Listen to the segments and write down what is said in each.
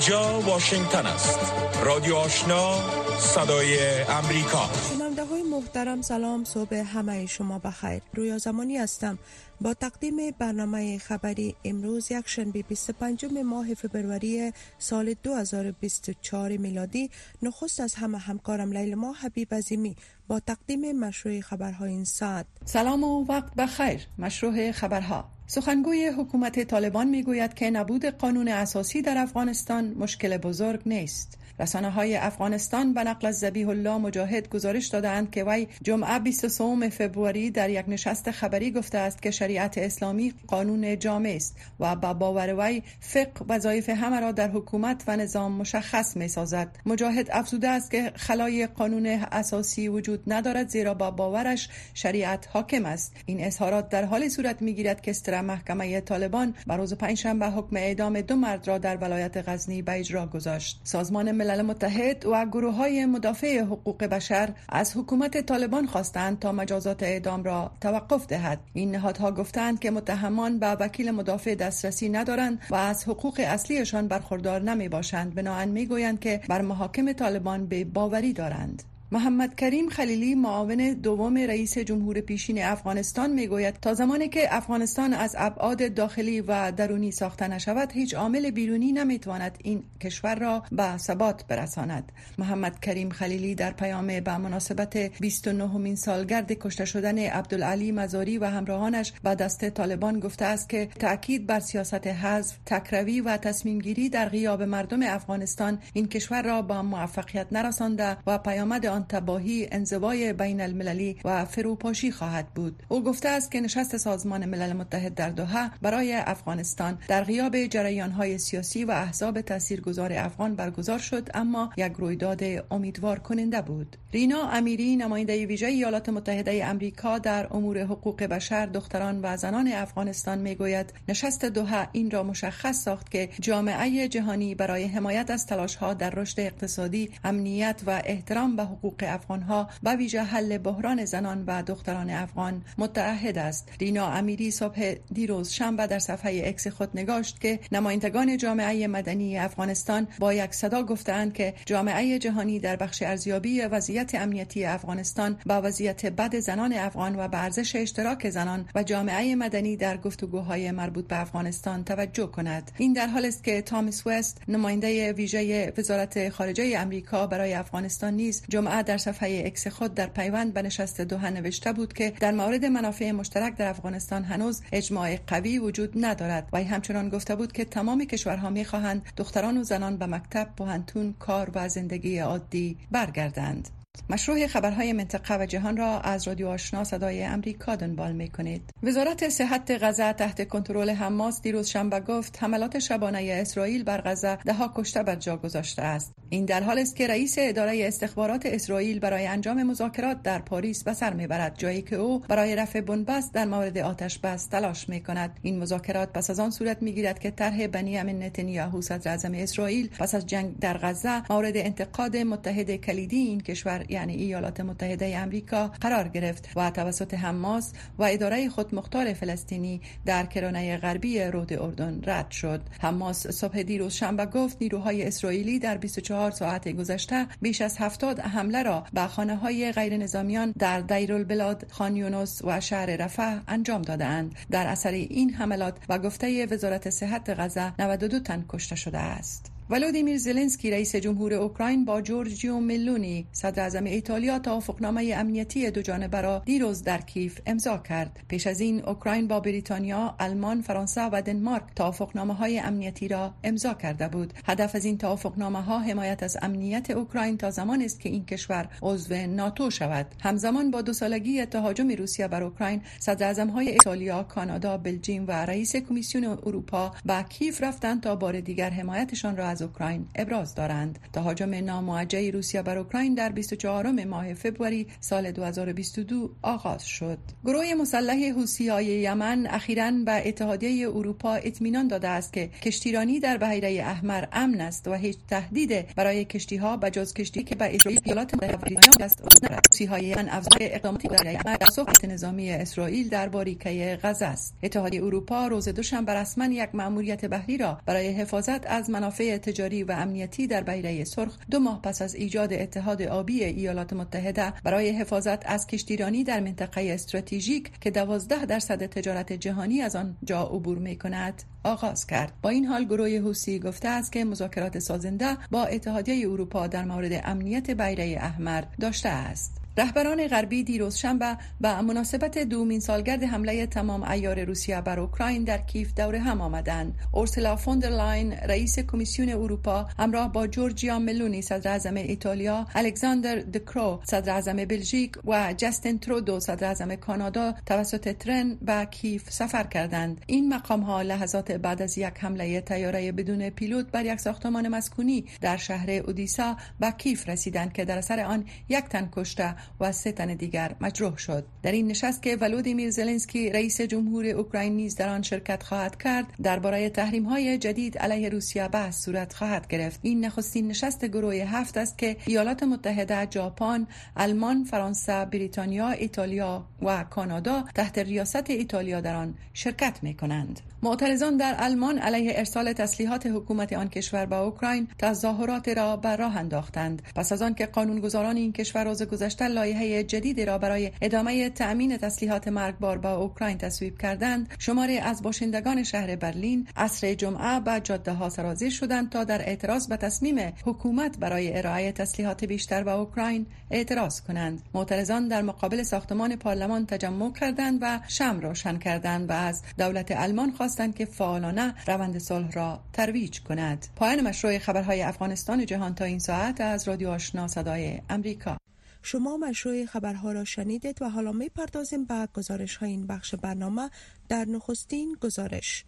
اینجا واشنگتن است. رادیو آشنا صدای امریکا. محترم سلام صبح همه شما بخیر. رویا زمانی هستم. با تقدیم برنامه خبری امروز یک شنبه 25 ماه فبروری سال 2024 میلادی نخست از همه همکارم لیل ما حبیب عظیمی با تقدیم مشروع خبرهای این ساعت. سلام و وقت بخیر مشروع خبرها. سخنگوی حکومت طالبان می‌گوید که نبود قانون اساسی در افغانستان مشکل بزرگ نیست. رسانه های افغانستان به نقل از زبیح الله مجاهد گزارش دادند که وی جمعه 23 فوریه در یک نشست خبری گفته است که شریعت اسلامی قانون جامع است و با باور وی فقه وظایف همه را در حکومت و نظام مشخص می سازد مجاهد افزوده است که خلای قانون اساسی وجود ندارد زیرا با باورش شریعت حاکم است. این اظهارات در حال صورت می گیرد که استر محکمه طالبان بر روز پنجشنبه حکم اعدام دو مرد را در ولایت غزنی به اجرا گذاشت. سازمان متحد و گروه های مدافع حقوق بشر از حکومت طالبان خواستند تا مجازات اعدام را توقف دهد. این نهادها گفتند که متهمان به وکیل مدافع دسترسی ندارند و از حقوق اصلیشان برخوردار نمی باشند بناهن می گویند که بر محاکم طالبان به باوری دارند. محمد کریم خلیلی معاون دوم رئیس جمهور پیشین افغانستان می‌گوید تا زمانی که افغانستان از ابعاد داخلی و درونی ساخته نشود هیچ عامل بیرونی نمی‌تواند این کشور را به ثبات برساند. محمد کریم خلیلی در پیام به مناسبت 29 مین سالگرد کشته شدن عبدالعلی مزاری و همراهانش به دست طالبان گفته است که تاکید بر سیاست حذف تکروی و تصمیم گیری در غیاب مردم افغانستان این کشور را با موفقیت نرسانده و پیامد تباهی انزوای بین المللی و فروپاشی خواهد بود. او گفته است که نشست سازمان ملل متحد در دوحه برای افغانستان در غیاب جریان های سیاسی و احزاب تاثیرگذار افغان برگزار شد اما یک رویداد امیدوار کننده بود. رینا امیری نماینده ویژه ایالات متحده امریکا در امور حقوق بشر دختران و زنان افغانستان می‌گوید نشست دوحه این را مشخص ساخت که جامعه جهانی برای حمایت از تلاش ها در رشد اقتصادی امنیت و احترام به حقوق حقوق افغان ها و ویژه حل بحران زنان و دختران افغان متعهد است. رینا امیری صبح دیروز شنبه در صفحه اکس خود نگاشت که نمایندگان جامعه مدنی افغانستان با یک صدا گفتند که جامعه جهانی در بخش ارزیابی وضعیت امنیتی افغانستان با وضعیت بد زنان افغان و به ارزش اشتراک زنان و جامعه مدنی در گفتگوهای مربوط به افغانستان توجه کند. این در حال است که تامس وست نماینده ویژه وزارت خارجه امریکا برای افغانستان نیز جمعه در صفحه اکس خود در پیوند به نشست دوحه نوشته بود که در مورد منافع مشترک در افغانستان هنوز اجماع قوی وجود ندارد و همچنان گفته بود که تمام کشورها می‌خواهند دختران و زنان به مکتب، پوهنتون، کار و زندگی عادی برگردند. مشروع خبرهای منطقه و جهان را از رادیو آشنا صدای امریکا دنبال می کنید. وزارت صحت غزه تحت کنترل حماس دیروز شنبه گفت حملات شبانه اسرائیل بر غزه ده ها کشته بر جا گذاشته است. این در حال است که رئیس اداره استخبارات اسرائیل برای انجام مذاکرات در پاریس به سر می‌برد جایی که او برای رفع بنبست در مورد آتش بس تلاش می کند. این مذاکرات پس از آن صورت می گیرد که طرح بنیامین نتانیاهو صدر اعظم اسرائیل پس از جنگ در غزه مورد انتقاد متحد کلیدی این کشور یعنی ایالات متحده امریکا قرار گرفت و توسط حماس و اداره خودمختار فلسطینی در کرانه غربی رود اردن رد شد. حماس صبح دیروز شنبه گفت نیروهای اسرائیلی در 24 ساعت گذشته بیش از 70 حمله را به خانه های غیر نظامیان در دیرالبلاد خان یونس و شهر رفح انجام دادند در اثر این حملات و گفته وزارت صحت غزه 92 تن کشته شده است. ولودیمیر زلنسکی رئیس جمهور اوکراین با جورجیو میلونی صدر اعظم ایتالیا توافقنامه امنیتی دو جانبه را دیروز در کیف امضا کرد. پیش از این اوکراین با بریتانیا آلمان فرانسه و دنمارک توافقنامه های امنیتی را امضا کرده بود. هدف از این توافقنامه ها حمایت از امنیت اوکراین تا زمان است که این کشور عضو ناتو شود. همزمان با دو سالگی تهاجم روسیه بر اوکراین صدر اعظم های ایتالیا کانادا بلژیم و رئیس کمیسیون اروپا به کیف رفتند تا بار دیگر حمایتشان را از اوکراین ابراز دارند. تهاجم ناموجه روسیه بر اوکراین در 24 ماه فوریه سال 2022 آغاز شد. گروه مسلح های یمن اخیرا به اتحادیه اروپا اطمینان داده است که کشتیرانی در بحیره احمر امن است و هیچ تهدید برای کشتی ها به جز کشتی که به اسرائیل ایالات متحده است های یمن افزای احمر در نظامی اسرائیل در باریکه غزه است. اتحادیه اروپا روز دوشنبه رسما یک مأموریت بحری را برای حفاظت از منافع تجاری و امنیتی در بیره سرخ دو ماه پس از ایجاد اتحاد آبی ایالات متحده برای حفاظت از کشتیرانی در منطقه استراتژیک که دوازده درصد تجارت جهانی از آن جا عبور می کند آغاز کرد. با این حال گروه حوسی گفته است که مذاکرات سازنده با اتحادیه اروپا در مورد امنیت بحیره احمر داشته است. رهبران غربی دیروز شنبه به مناسبت دومین سالگرد حمله تمام عیار روسیه بر اوکراین در کیف دور هم آمدند. اورسلا فوندرلاین رئیس کمیسیون اروپا همراه با جورجیا ملونی صدر اعظم ایتالیا، الکساندر دکرو صدر اعظم بلژیک و جستین ترودو صدر اعظم کانادا توسط ترن به کیف سفر کردند. این مقام ها لحظات بعد از یک حمله تیاره بدون پیلوت بر یک ساختمان مسکونی در شهر اودیسا به کیف رسیدند که در اثر آن یک تن کشته و سه تن دیگر مجروح شد. در این نشست که ولودیمیر زلنسکی رئیس جمهور اوکراین نیز در آن شرکت خواهد کرد درباره تحریم های جدید علیه روسیه بحث صورت خواهد گرفت. این نخستین نشست گروه هفت است که ایالات متحده ژاپن آلمان فرانسه بریتانیا ایتالیا و کانادا تحت ریاست ایتالیا در آن شرکت می کنند معترضان در آلمان علیه ارسال تسلیحات حکومت آن کشور به اوکراین تظاهرات را بر راه انداختند. پس از آنکه قانونگذاران این کشور روز گذشته لایحه جدیدی را برای ادامه تأمین تسلیحات مرگبار با اوکراین تصویب کردند. شماری از باشندگان شهر برلین عصر جمعه به جاده ها سرازیر شدند تا در اعتراض به تصمیم حکومت برای ارائه تسلیحات بیشتر به اوکراین اعتراض کنند. معترضان در مقابل ساختمان پارلمان تجمع کردند و شم روشن کردند و از دولت آلمان خواستند که فعالانه روند صلح را ترویج کند. پایان مشروع خبرهای افغانستان و جهان تا این ساعت از رادیو آشنا صدای امریکا. شما مشروع خبرها را شنیدید و حالا می پردازیم به گزارش های این بخش برنامه. در نخستین گزارش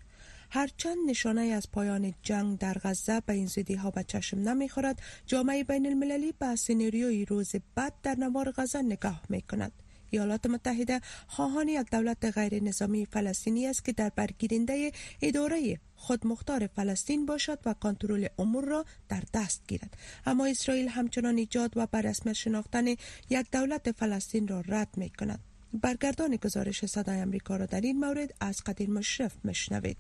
هرچند نشانه از پایان جنگ در غزه به این زودی ها به چشم نمی‌خورد جامعه بین المللی به سناریوی روز بعد در نوار غزه نگاه می کند ایالات متحده خواهان یک دولت غیر نظامی فلسطینی است که در برگیرنده اداره خودمختار فلسطین باشد و کنترل امور را در دست گیرد. اما اسرائیل همچنان ایجاد و بر شناختن یک دولت فلسطین را رد می کند برگردان گزارش صدای امریکا را در این مورد از قدیر مشرف مشنوید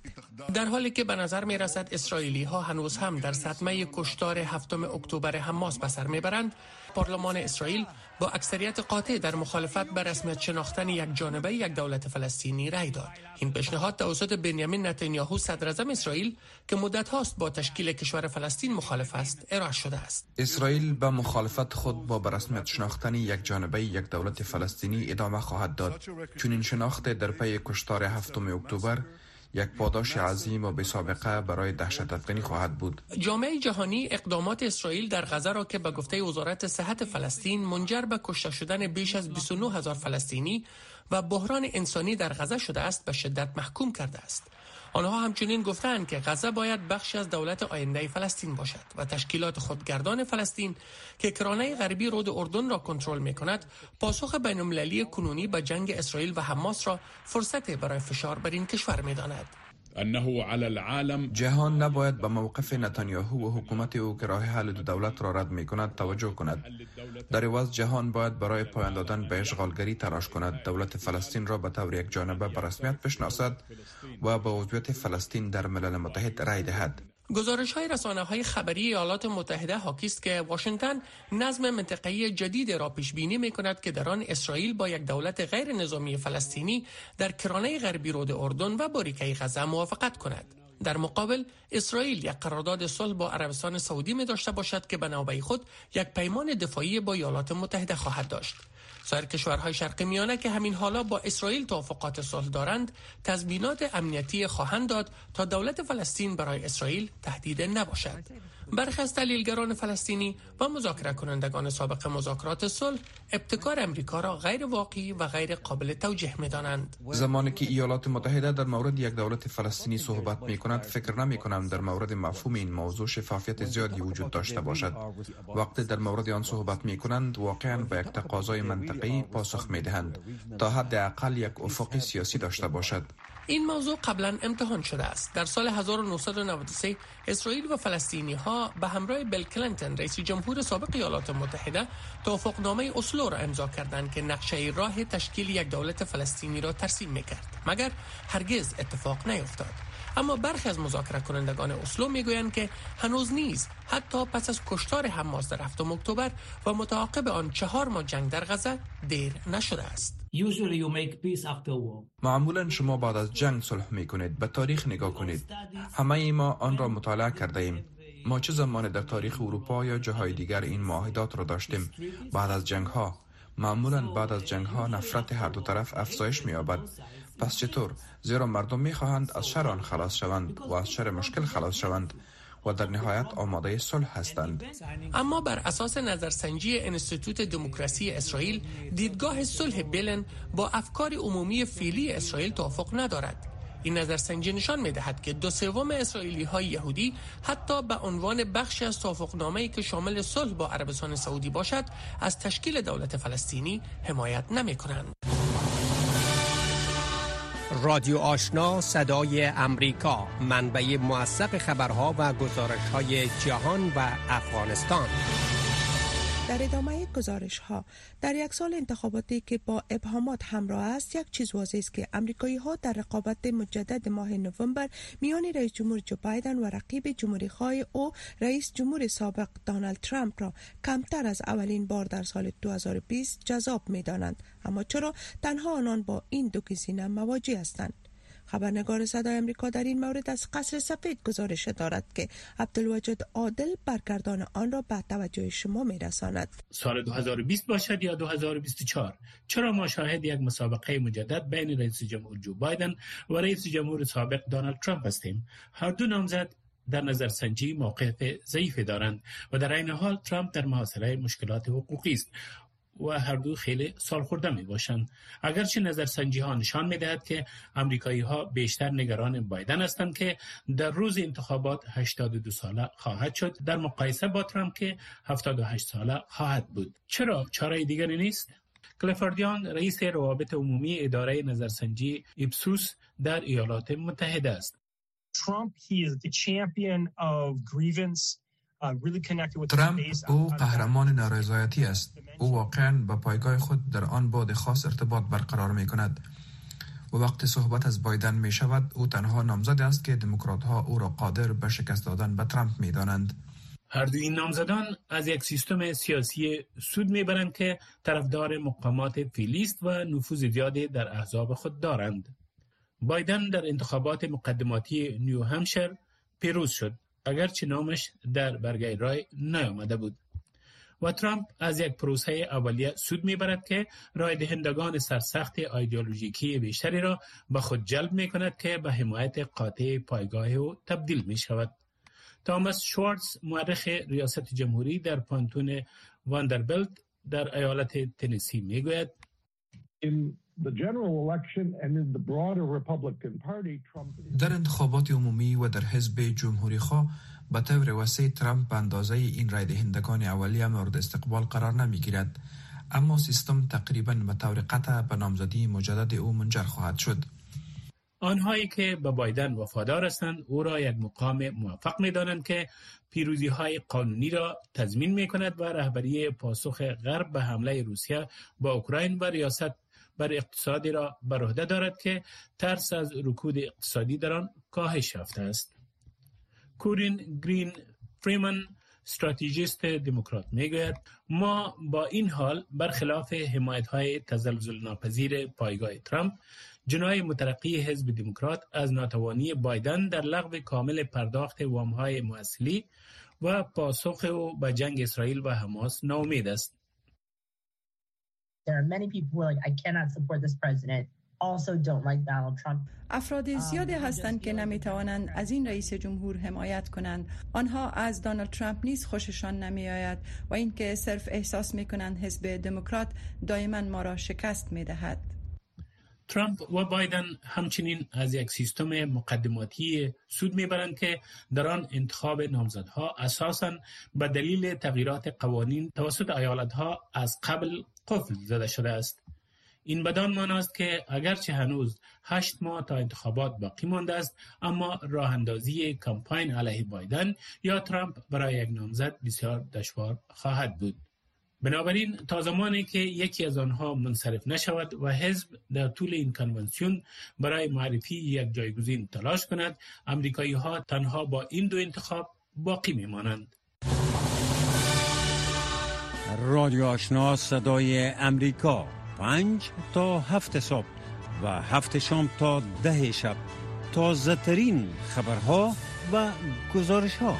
در حالی که به نظر می رسد اسرائیلی ها هنوز هم در صدمه کشتار هفتم اکتبر حماس به سر می‌برند پارلمان اسرائیل با اکثریت قاطع در مخالفت به رسمیت شناختن یک جانبه یک دولت فلسطینی رأی داد. این پیشنهاد توسط بنیامین نتانیاهو صدر اسرائیل که مدت هاست با تشکیل کشور فلسطین مخالف است ارائه شده است. اسرائیل به مخالفت خود با رسمیت شناختن یک جانبه یک دولت فلسطینی ادامه خواهد داد. چون شناخت در پی کشتار هفتم اکتبر یک پاداش عظیم و سابقه برای دهشت افغانی خواهد بود. جامعه جهانی اقدامات اسرائیل در غزه را که به گفته وزارت صحت فلسطین منجر به کشته شدن بیش از 29 هزار فلسطینی و بحران انسانی در غزه شده است به شدت محکوم کرده است. آنها همچنین گفتند که غزه باید بخشی از دولت آینده فلسطین باشد و تشکیلات خودگردان فلسطین که کرانه غربی رود اردن را کنترل می کند پاسخ بین‌المللی کنونی به جنگ اسرائیل و حماس را فرصت برای فشار بر این کشور می داند. جهان نباید به موقف نتانیاهو و حکومت او که راه حل دو دولت را رد می کند توجه کند. در عوض جهان باید برای پایان دادن به اشغالگری تلاش کند. دولت فلسطین را به طور یک جانبه به رسمیت بشناسد و به عضویت فلسطین در ملل متحد رای دهد. گزارش های رسانه های خبری ایالات متحده حاکی است که واشنگتن نظم منطقه‌ای جدید را پیش بینی می کند که در آن اسرائیل با یک دولت غیر نظامی فلسطینی در کرانه غربی رود اردن و باریکه غزه موافقت کند. در مقابل اسرائیل یک قرارداد صلح با عربستان سعودی می داشته باشد که به نوبه خود یک پیمان دفاعی با ایالات متحده خواهد داشت. سایر کشورهای شرق میانه که همین حالا با اسرائیل توافقات صلح دارند تضمینات امنیتی خواهند داد تا دولت فلسطین برای اسرائیل تهدید نباشد. برخی از تحلیلگران فلسطینی و مذاکره کنندگان سابق مذاکرات صلح ابتکار امریکا را غیر واقعی و غیر قابل توجیه می دانند. زمانی که ایالات متحده در مورد یک دولت فلسطینی صحبت می کند فکر نمی کنم در مورد مفهوم این موضوع شفافیت زیادی وجود داشته باشد وقتی در مورد آن صحبت می کنند واقعا به یک تقاضای منطقی پاسخ می دهند تا حد اقل یک افق سیاسی داشته باشد این موضوع قبلا امتحان شده است. در سال 1993 اسرائیل و فلسطینی ها به همراه بیل کلینتون رئیس جمهور سابق ایالات متحده توافقنامه اسلو را امضا کردند که نقشه راه تشکیل یک دولت فلسطینی را ترسیم می‌کرد. مگر هرگز اتفاق نیفتاد. اما برخی از مذاکره کنندگان اسلو می‌گویند که هنوز نیز حتی پس از کشتار حماس در هفتم اکتبر و متعاقب آن چهار ماه جنگ در غزه دیر نشده است. معمولا شما بعد از جنگ صلح می کنید به تاریخ نگاه کنید. همه ما آن را مطالعه کرده ایم ما چه زمان در تاریخ اروپا یا جاهای دیگر این معاهدات را داشتیم؟ بعد از جنگ ها معمولا بعد از جنگ ها نفرت هر دو طرف افزایش می یابد پس چطور؟ زیرا مردم می خواهند از شر آن خلاص شوند و از شر مشکل خلاص شوند. و در نهایت آماده صلح هستند اما بر اساس نظرسنجی انستیتوت دموکراسی اسرائیل دیدگاه صلح بلن با افکار عمومی فعلی اسرائیل توافق ندارد این نظرسنجی نشان می دهد که دو سوم اسرائیلی های یهودی حتی به عنوان بخشی از توافقنامه ای که شامل صلح با عربستان سعودی باشد از تشکیل دولت فلسطینی حمایت نمی کنند. رادیو آشنا صدای امریکا منبع موثق خبرها و گزارش های جهان و افغانستان. در ادامه گزارش ها در یک سال انتخاباتی که با ابهامات همراه است یک چیز واضح است که امریکایی ها در رقابت مجدد ماه نوامبر میان رئیس جمهور جو بایدن و رقیب جمهوری خواه او رئیس جمهور سابق دانالد ترامپ را کمتر از اولین بار در سال 2020 جذاب می دانند اما چرا؟ تنها آنان با این دو گزینه مواجه هستند. خبرنگار صدای امریکا در این مورد از قصر سفید گزارش دارد که عبدالوجد عادل برگردان آن را به توجه شما می رساند. سال 2020 باشد یا 2024 چرا ما شاهد یک مسابقه مجدد بین رئیس جمهور جو بایدن و رئیس جمهور سابق دونالد ترامپ هستیم؟ هر دو نامزد در نظر سنجی موقف ضعیفی دارند و در این حال ترامپ در محاصره مشکلات حقوقی است. و هر دو خیلی سال خورده می باشند. اگرچه نظرسنجی ها نشان می دهد که امریکایی ها بیشتر نگران بایدن هستند که در روز انتخابات 82 ساله خواهد شد. در مقایسه با ترامپ که 78 ساله خواهد بود. چرا؟ چاره دیگری نیست. کلیفوردیان رئیس روابط عمومی اداره نظرسنجی ایپسوس در ایالات متحده است. Trump, he is the champion of grievance ترامپ او قهرمان نارضایتی است. او واقعا به پایگاه خود در آن بعد خاص ارتباط برقرار می کند و وقتی صحبت از بایدن می شود او تنها نامزد است که دموکرات ها او را قادر به شکست دادن به ترامپ می دانند هر دو این نامزدان از یک سیستم سیاسی سود می‌برند که طرفدار مقامات فیلیست و نفوذ زیادی در احزاب خود دارند. بایدن در انتخابات مقدماتی نیو همشر پیروز شد. اگرچه نامش در برگه رای نیامده بود و ترامپ از یک پروسه اولیه سود می‌برد که رای دهندگان سرسخت ایدئولوژیکی بیشتری را به خود جلب می کند که به حمایت قاطع پایگاه او تبدیل می شود. تامس شوارتز مورخ ریاست جمهوری در پانتون واندربلت در ایالت تنسی می گوید در انتخابات عمومی و در حزب جمهوری خواه به طور وسیع ترامپ به اندازه این رای دهندگان اولیه مورد استقبال قرار نمی گیرد اما سیستم تقریبا به طور قطع به نامزدی مجدد او منجر خواهد شد. آنهایی که به بایدن وفادار هستند او را یک مقام موفق می دانند که پیروزی های قانونی را تضمین می کند و رهبری پاسخ غرب به حمله روسیه با اوکراین و ریاست بر اقتصادی را بر عهده دارد که ترس از رکود اقتصادی در آن کاهش یافته است. کورین گرین فریمن استراتژیست دموکرات می‌گوید ما با این حال برخلاف حمایت های تزلزل ناپذیر پایگاه ترامپ جنای مترقی حزب دموکرات از ناتوانی بایدن در لغو کامل پرداخت وام های موصلی و پاسخ او به جنگ اسرائیل و حماس ناامید است. افراد زیادی هستند که نمی توانند از این رئیس جمهور حمایت کنند. آنها از دانالد ترامپ نیز خوششان نمی آید و اینکه صرف احساس می کنند حزب دموکرات دائما ما را شکست می دهد. ترامپ و بایدن همچنین از یک سیستم مقدماتی سود می‌برند که در آن انتخاب نامزدها اساسا به دلیل تغییرات قوانین توسط ایالتها از قبل قفل زده شده است. این بدان ماناست که اگرچه هنوز هشت ماه تا انتخابات باقی مانده است اما راه اندازی کمپاین علیه بایدن یا ترامپ برای یک نامزد بسیار دشوار خواهد بود. بنابراین تا زمانی که یکی از آنها منصرف نشود و حزب در طول این کنونسیون برای معرفی یک جایگزین تلاش کند امریکایی ها تنها با این دو انتخاب باقی میمانند. رادیو آشنا صدای امریکا. پنج تا هفت صبح و هفت شام تا ده شب. تازه ترین خبرها و گزارش ها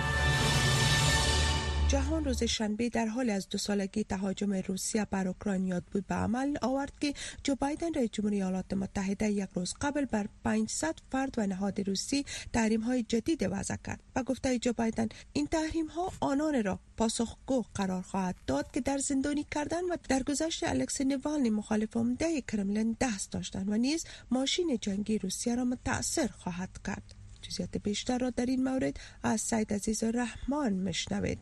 جهان روز شنبه در حال از دو سالگی تهاجم روسیه بر اوکراین یاد بود به عمل آورد که جو بایدن رئیس جمهوری ایالات متحده یک روز قبل بر 500 فرد و نهاد روسی تحریم های جدید وضع کرد. و گفته جو بایدن این تحریم ها آنان را پاسخگو قرار خواهد داد که در زندانی کردن و در گذشت الکس نوالنی مخالف عمده کرملین دست داشتند و نیز ماشین جنگی روسیه را متاثر خواهد کرد. جزئیات بیشتر را در این مورد از سید عزیز رحمان مشنوید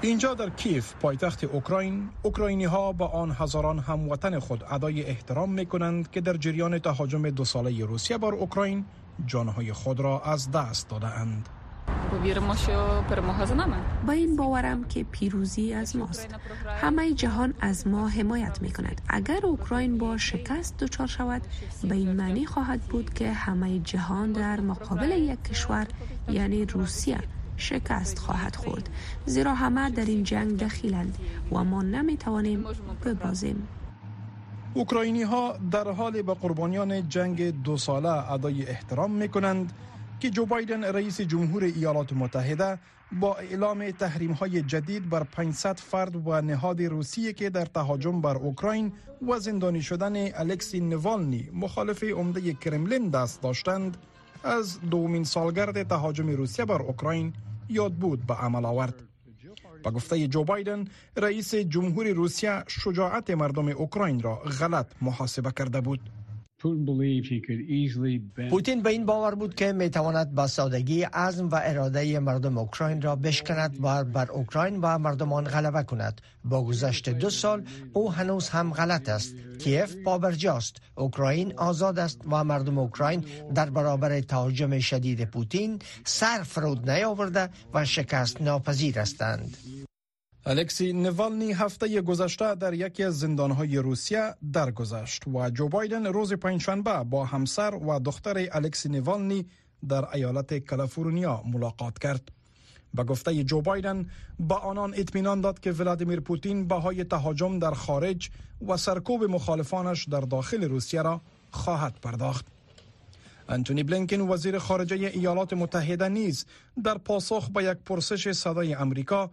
اینجا در کیف پایتخت اوکراین اوکراینی ها با آن هزاران هموطن خود ادای احترام می کنند که در جریان تهاجم دو ساله روسیه بر اوکراین جانهای خود را از دست داده اند. با این باورم که پیروزی از ماست همه جهان از ما حمایت می کند اگر اوکراین با شکست دچار شود به این معنی خواهد بود که همه جهان در مقابل یک کشور یعنی روسیه شکست خواهد خورد زیرا همه در این جنگ دخیلند و ما نمی توانیم ببازیم اوکراینی ها در حال به قربانیان جنگ دو ساله ادای احترام می کنند که جو بایدن رئیس جمهور ایالات متحده با اعلام تحریم های جدید بر 500 فرد و نهاد روسیه که در تهاجم بر اوکراین و زندانی شدن الکسی نوالنی مخالف عمده کرملین دست داشتند از دومین سالگرد تهاجم روسیه بر اوکراین یاد بود به عمل آورد. با گفته جو بایدن رئیس جمهور روسیه شجاعت مردم اوکراین را غلط محاسبه کرده بود. پوتین به این باور بود که می تواند با سادگی عزم و اراده مردم اوکراین را بشکند و بر اوکراین و مردمان غلبه کند. با گذشت دو سال او هنوز هم غلط است. کیف پابرجاست. اوکراین آزاد است و مردم اوکراین در برابر تهاجم شدید پوتین سر فرود نیاورده و شکست ناپذیر هستند. الکسی نوالنی هفته گذشته در یکی از زندانهای روسیه درگذشت و جو بایدن روز پنجشنبه با همسر و دختر الکسی نوالنی در ایالت کالیفرنیا ملاقات کرد. به گفته جو بایدن با آنان اطمینان داد که ولادیمیر پوتین بهای تهاجم در خارج و سرکوب مخالفانش در داخل روسیه را خواهد پرداخت. انتونی بلینکن وزیر خارجه ایالات متحده نیز در پاسخ به یک پرسش صدای امریکا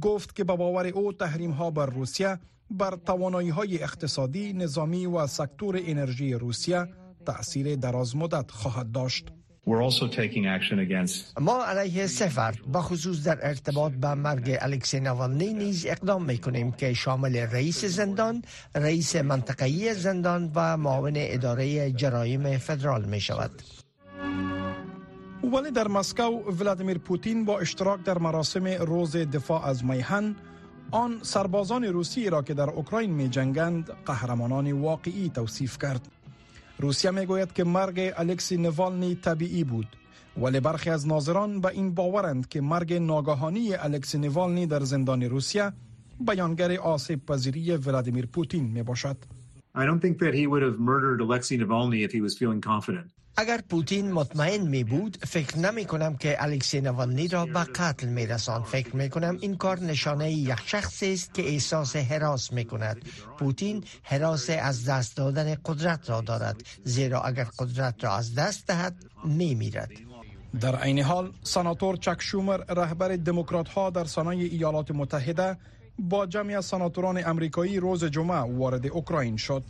گفت که به باور او تحریم ها بر روسیه بر توانایی های اقتصادی، نظامی و سکتور انرژی روسیه تأثیر دراز مدت خواهد داشت. ما علیه سفر با خصوص در ارتباط به مرگ الکسی نوالنی نیز اقدام می کنیم که شامل رئیس زندان، رئیس منطقه‌ای زندان و معاون اداره جرایم فدرال می شود. ولی در مسکو ولادیمیر پوتین با اشتراک در مراسم روز دفاع از میهن آن سربازان روسی را که در اوکراین می جنگند قهرمانان واقعی توصیف کرد. روسیه می گوید که مرگ الکسی نوالنی طبیعی بود ولی برخی از ناظران به این باورند که مرگ ناگهانی الکسی نوالنی در زندان روسیه بیانگر آسیب پذیری ولادیمیر پوتین می باشد. I don't think that he would have murdered Alexei Navalny if he was feeling confident. اگر پوتین مطمئن می بود فکر نمی کنم که الکسی نوالنی را به قتل می رسان فکر می کنم این کار نشانه یک شخصی است که احساس حراس می کند. پوتین حراس از دست دادن قدرت را دارد زیرا اگر قدرت را از دست دهد می میرد. در عین حال سناتور چک شومر رهبر دموکرات ها در سنای ایالات متحده با جمعی از سناتوران امریکایی روز جمعه وارد اوکراین شد.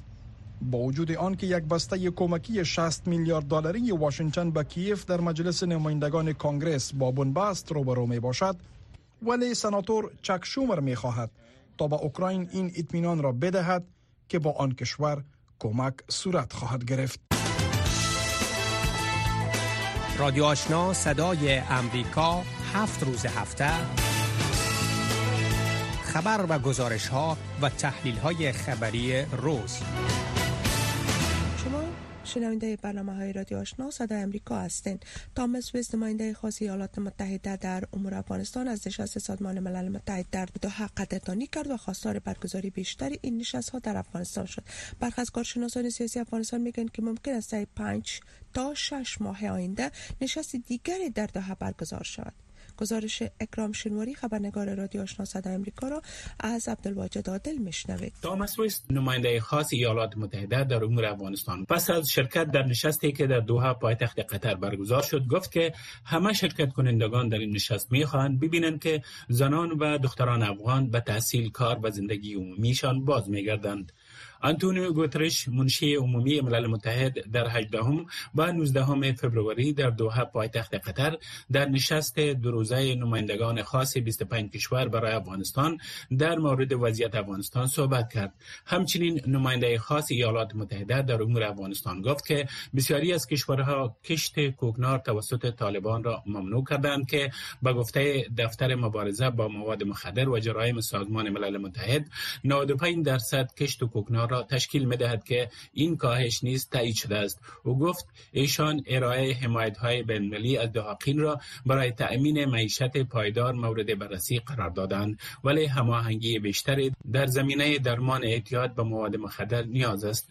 با وجود آنکه یک بسته کمکی 60 میلیارد دلاری واشنگتن به کیف در مجلس نمایندگان کنگرس با بنبست روبرو می باشد ولی سناتور چک شومر می خواهد تا به اوکراین این اطمینان را بدهد که با آن کشور کمک صورت خواهد گرفت. رادیو آشنا صدای امریکا هفت روز هفته. خبر و گزارش ها و تحلیل های خبری روز. شنونده برنامه های رادیو آشنا صدای امریکا هستند تامس ویست نماینده خاص ایالات متحده در امور افغانستان از نشست سازمان ملل متحد در دوحه قدردانی کرد و خواستار برگزاری بیشتر این نشست ها در افغانستان شد. برخی از کارشناسان سیاسی افغانستان میگن که ممکن است در پنج تا شش ماه آینده نشست دیگری در دوحه برگزار شود. گزارش اکرام شنواری خبرنگار رادیو آشنا صدای امریکا را از عبدالواجد عادل میشنوید. تامس ویست نماینده خاص ایالات متحده در امور افغانستان. پس از شرکت در نشستی که در دوحه پایتخت قطر برگزار شد گفت که همه شرکت کنندگان در این نشست می‌خواهند ببینند که زنان و دختران افغان به تحصیل کار و زندگی عمومیشان باز میگردند. آنتونیو گوترش منشی عمومی ملل متحد در 18 و 19 فبروری در دوحه پایتخت قطر در نشست دو روزه نمایندگان خاص 25 کشور برای افغانستان در مورد وضعیت افغانستان صحبت کرد. همچنین نماینده خاص ایالات متحده در امور افغانستان گفت که بسیاری از کشورها کشت کوکنار توسط طالبان را ممنوع کردند که به گفته دفتر مبارزه با مواد مخدر و جرایم سازمان ملل متحد 95 درصد کشت کوکنار را تشکیل می دهد که این کاهش نیز تایید شده است. او گفت ایشان ارائه حمایت های بین‌المللی از دهاقین را برای تأمین معیشت پایدار مورد بررسی قرار دادند ولی هماهنگی بیشتری در زمینه درمان اعتیاد به مواد مخدر نیاز است.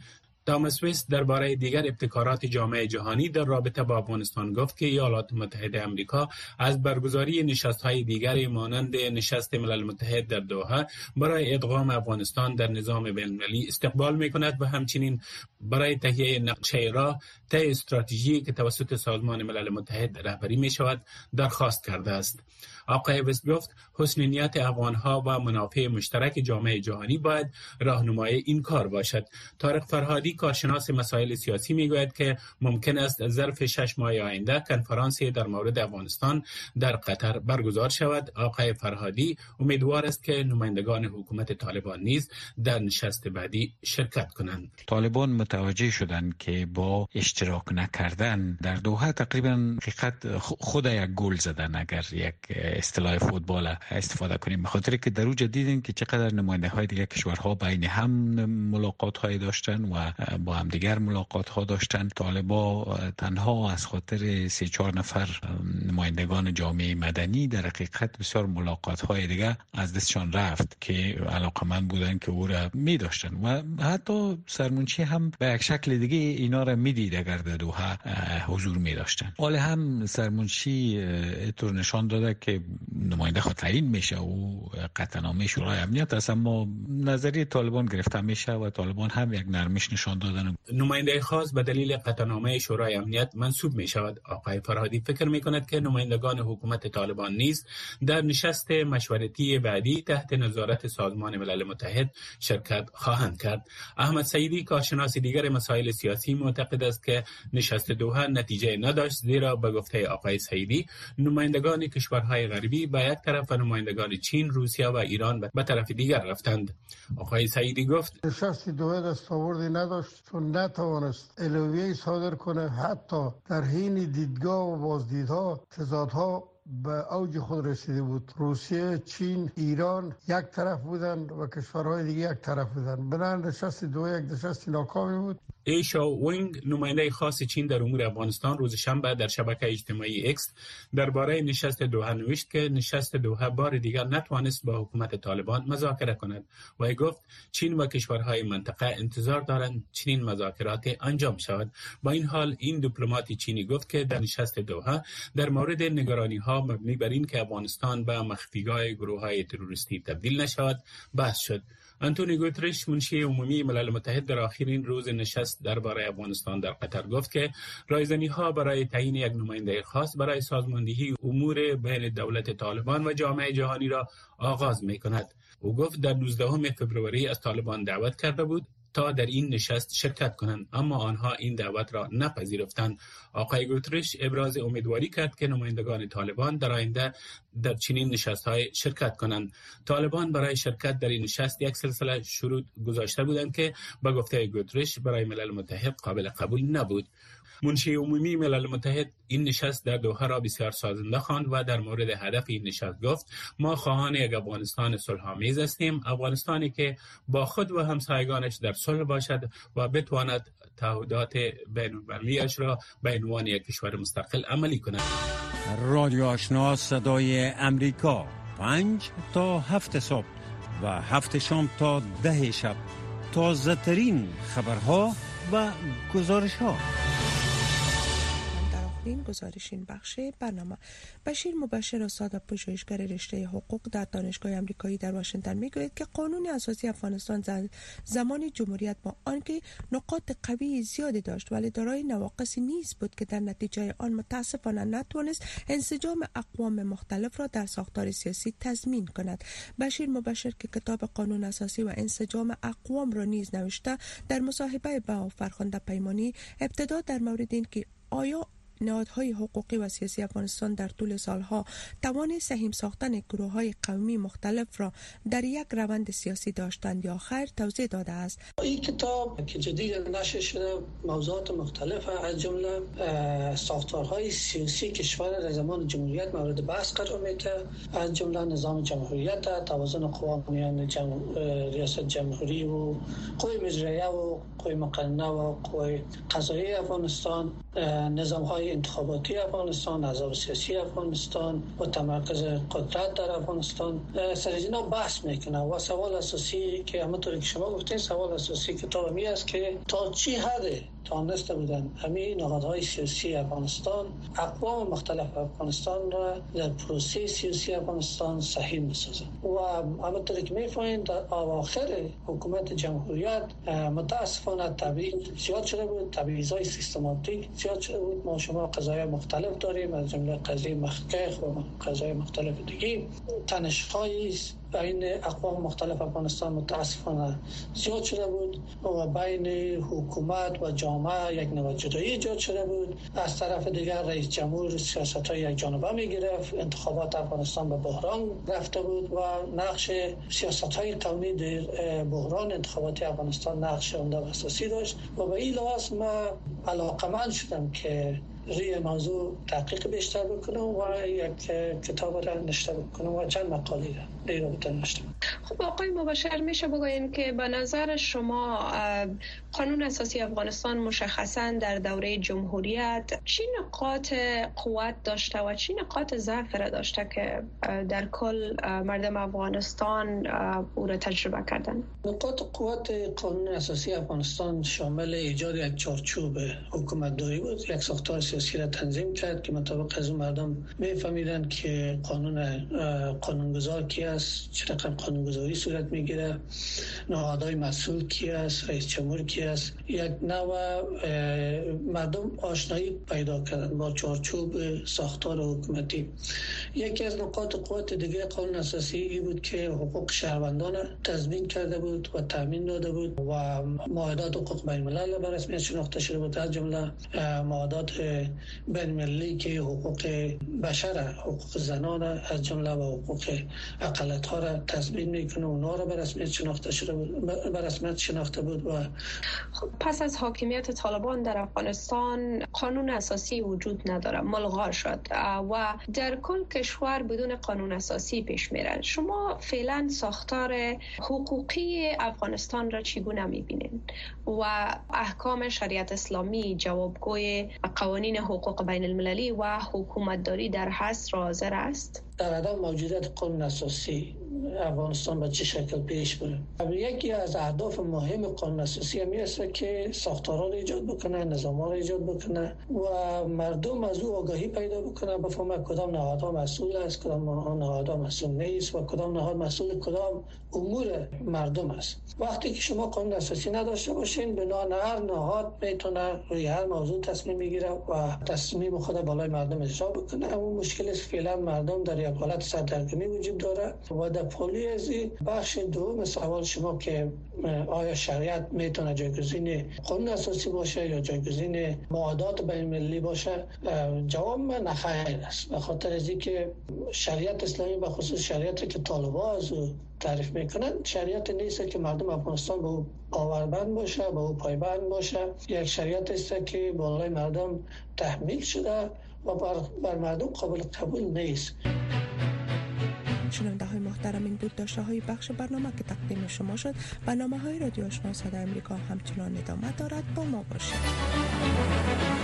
تامس ویست درباره دیگر ابتکارات جامعه جهانی در رابطه با افغانستان گفت که ایالات متحده امریکا از برگزاری نشست های دیگری مانند نشست ملل متحد در دوحه برای ادغام افغانستان در نظام بین استقبال می کند و همچنین برای تهیه نقشه راه طی استراتژی که توسط سازمان ملل متحد رهبری می شود درخواست کرده است. آقای وست گفت حسن نیت افغانها و منافع مشترک جامعه جهانی باید راهنمای این کار باشد طارق فرهادی کارشناس مسائل سیاسی می‌گوید که ممکن است ظرف شش ماه آینده کنفرانسی در مورد افغانستان در قطر برگزار شود. آقای فرهادی امیدوار است که نمایندگان حکومت طالبان نیز در نشست بعدی شرکت کنند. طالبان متوجه شدند که با اشتراک نکردن در دوحه تقریبا حقیقت خود یک گل زدن. اگر یک اصطلاح فوتبال استفاده کنیم به خاطر که در اوج دیدیم که چقدر نماینده های دیگر کشورها بین هم ملاقات های داشتن و با هم دیگر ملاقات ها داشتن طالبا تنها از خاطر سه چهار نفر نمایندگان جامعه مدنی در حقیقت بسیار ملاقات های دیگر از دستشان رفت که علاقه من بودن که او را می داشتن و حتی سرمونچی هم به یک شکل دیگه اینا را می‌دید اگر در دوحه حضور می داشتن حال هم سرمونچی طور نشان داده که نماینده خود تعیین میشه و قطعنامه شورای امنیت است اما نظریه طالبان گرفته میشه و طالبان هم یک نرمش نشان دادن. نماینده خاص به دلیل قطعنامه شورای امنیت منصوب می شود آقای فرهادی فکر می کند که نمایندگان حکومت طالبان نیز در نشست مشورتی بعدی تحت نظارت سازمان ملل متحد شرکت خواهند کرد. احمد سعیدی کارشناس دیگر مسائل سیاسی معتقد است که نشست دوحه نتیجه نداشت زیرا به گفته آقای سعیدی نمایندگان کشورهای غربی به یک طرف و نمایندگان چین، روسیه و ایران به طرف دیگر رفتند. آقای سعیدی گفت نشست دوحه دستاوردی نداشت. چون نتوانست اعلامیه صادر کنه حتی در حین دیدگاه و بازدیدها تضادها به اوج خود رسیده بود. روسیه چین ایران یک طرف بودند و کشورهای دیگه یک طرف بودند. بنابراین نشست دوحه یک نشست ناکامی بود. ایشا وینگ نماینده خاص چین در امور افغانستان روز شنبه در شبکه اجتماعی اکس درباره نشست دوحه نوشت که نشست دوحه بار دیگر نتوانست با حکومت طالبان مذاکره کند. و گفت چین و کشورهای منطقه انتظار دارند چنین مذاکرات انجام شود. با این حال این دیپلمات چینی گفت که در نشست دوحه در مورد نگرانی ها مبنی بر این که افغانستان به مخفیگاه گروه های تروریستی تبدیل نشود بحث شد. انتونی گوترش منشی عمومی ملل متحد در آخرین روز نشست درباره افغانستان در قطر گفت که رایزنی ها برای تعیین یک نماینده خاص برای سازماندهی امور بین دولت طالبان و جامعه جهانی را آغاز می کند. او گفت در 19 فبروری از طالبان دعوت کرده بود تا در این نشست شرکت کنند. اما آنها این دعوت را نپذیرفتند. آقای گوترش ابراز امیدواری کرد که نمایندگان طالبان در آینده در چنین نشست های شرکت کنند. طالبان برای شرکت در این نشست یک سلسله شروط گذاشته بودند که با گفته گوترش برای ملل متحد قابل قبول نبود. منشی عمومی ملل متحد این نشست در دوحه را بسیار سازنده خواند و در مورد هدف این نشست گفت ما خواهان یک افغانستان صلحآمیز هستیم افغانستانی که با خود و همسایگانش در صلح باشد و بتواند تعهدات بین را به عنوان یک کشور مستقل عملی کند. رادیو آشنا صدای امریکا پنج تا هفت صبح و هفت شام تا ده شب. تازه ترین خبرها و گزارش ها گزارش این بخش برنامه. بشیر مبشر استاد پژوهشگر رشته حقوق در دانشگاه آمریکایی در واشنگتن می‌گوید که قانون اساسی افغانستان زمان جمهوریت با آنکه نقاط قوی زیادی داشت ولی دارای نواقصی نیز بود که در نتیجه آن متاسفانه نتوانست انسجام اقوام مختلف را در ساختار سیاسی تضمین کند. بشیر مبشر که کتاب قانون اساسی و انسجام اقوام را نیز نوشته در مصاحبه با فرخنده پیمانی ابتدا در مورد اینکه آیا نهادهای حقوقی و سیاسی افغانستان در طول سالها توان سهیم ساختن گروه های قومی مختلف را در یک روند سیاسی داشتند. یا خیر توضیح داده است. این کتاب که جدید نشر شده موضوعات مختلف از جمله ساختارهای سیاسی کشور در زمان جمهوریت مورد بحث قرار میده. از جمله نظام جمهوریت توازن قوا میان ریاست جمهوری و قوی مجریه و قوی مقننه و قوی قضایی افغانستان. نظام های انتخاباتی افغانستان نظام سیاسی افغانستان و تمرکز قدرت در افغانستان. سر اینا بحث می‌کنه و سوال اساسی که همونطوری که شما گفتین سوال اساسی کتاب می است که تا چی حد تانسته بودن همین نهادهای سیاسی افغانستان؟ اقوام مختلف افغانستان را در پروسه سیاسی افغانستان صحیح بسازن و همونطوری که می‌فهمید در اواخر حکومت جمهوریت متاسفانه تبعیض زیاد شده بود تبعیض سیستماتیک زیاد شده بود. ما شما قضایای مختلف داریم از جمله قضیه مخکخ و قضای مختلف دیگه. تنش‌های بین اقوام مختلف افغانستان متاسفانه زیاد شده بود و بین حکومت و جامعه یک نوع جدایی ایجاد شده بود. از طرف دیگر رئیس جمهور سیاست های یک جانبه می گرفت انتخابات افغانستان به بحران رفته بود و نقش سیاست های قومی در بحران انتخاباتی افغانستان نقش عمده و اساسی داشت و به این لحاظ ما علاقمند شدم که روی موضوع تحقیق بیشتر بکنم و یک کتاب را نشته بکنم و چند مقالی را. خب آقای مباشر میشه بگوین که به نظر شما قانون اساسی افغانستان مشخصا در دوره جمهوریت چی نقاط قوت داشته و چی نقاط ضعف را داشته که در کل مردم افغانستان او را تجربه کردن نقاط قوت قانون اساسی افغانستان شامل ایجاد یک چارچوب حکومت داری بود. یک ساختار سیاسی را تنظیم کرد که مطابق از اون مردم میفهمیدن که قانون قانونگذار کی است چه رقم قانونگذاری صورت می‌گیره نهادهای مسئول کی است رئیس جمهور کی است یک نوع مردم آشنایی پیدا کردن با چارچوب ساختار حکومتی. یکی از نقاط قوت دیگه قانون اساسی ای بود که حقوق شهروندان تضمین کرده بود و تامین داده بود و معاهدات حقوق بین الملل به رسمیت شناخته شده بود. از جمله معاهدات بین ملی که حقوق بشر حقوق زنان از جمله و حقوق اقلیت ها را تضمین می‌کنه اونا را به رسمیت شناخته شده بود به رسمیت شناخته بود و خب پس از حاکمیت طالبان در افغانستان قانون اساسی وجود نداره ملغا شد و در کل کشور بدون قانون اساسی پیش میره شما فعلا ساختار حقوقی افغانستان را چگونه می‌بینید و احکام شریعت اسلامی جوابگوی قوانین حقوق بین المللی و حکومتداری در حصر حاضر است؟ در عدم موجودیت قانون اساسی افغانستان به چه شکل پیش بره. یکی از اهداف مهم قانون اساسی می است که ساختارها را ایجاد بکنه نظام را ایجاد بکنه و مردم از او آگاهی پیدا بکنه. بفهمه کدام نهادها مسئول است کدام نهادها مسئول نیست و کدام نهاد مسئول کدام امور مردم است. وقتی که شما قانون اساسی نداشته باشین بنا هر نهاد می‌تونه روی هر موضوع تصمیم می‌گیره و تصمیم خود بالای مردم اجرا بکنه. اما مشکل فعلا مردم در یک حالت سردرگمی وجود داره و در پولی از بخش دوم سوال شما که آیا شریعت می‌تونه جایگزین قانون اساسی باشه یا جایگزین معادات بین ملی باشه؟ جواب من نخیر است. به خاطر از که شریعت اسلامی به خصوص شریعتی که طالبا از تعریف می‌کنن شریعت نیست که مردم افغانستان به او باوربند باشه به او پایبند باشه. یک شریعت است که بالای مردم تحمیل شده و بر, بر مردم قابل قبول نیست. شنونده های محترم این بود داشته های بخش برنامه که تقدیم شما شد. برنامه های رادیو آشنا صدای امریکا همچنان ادامه دارد. با ما باشید.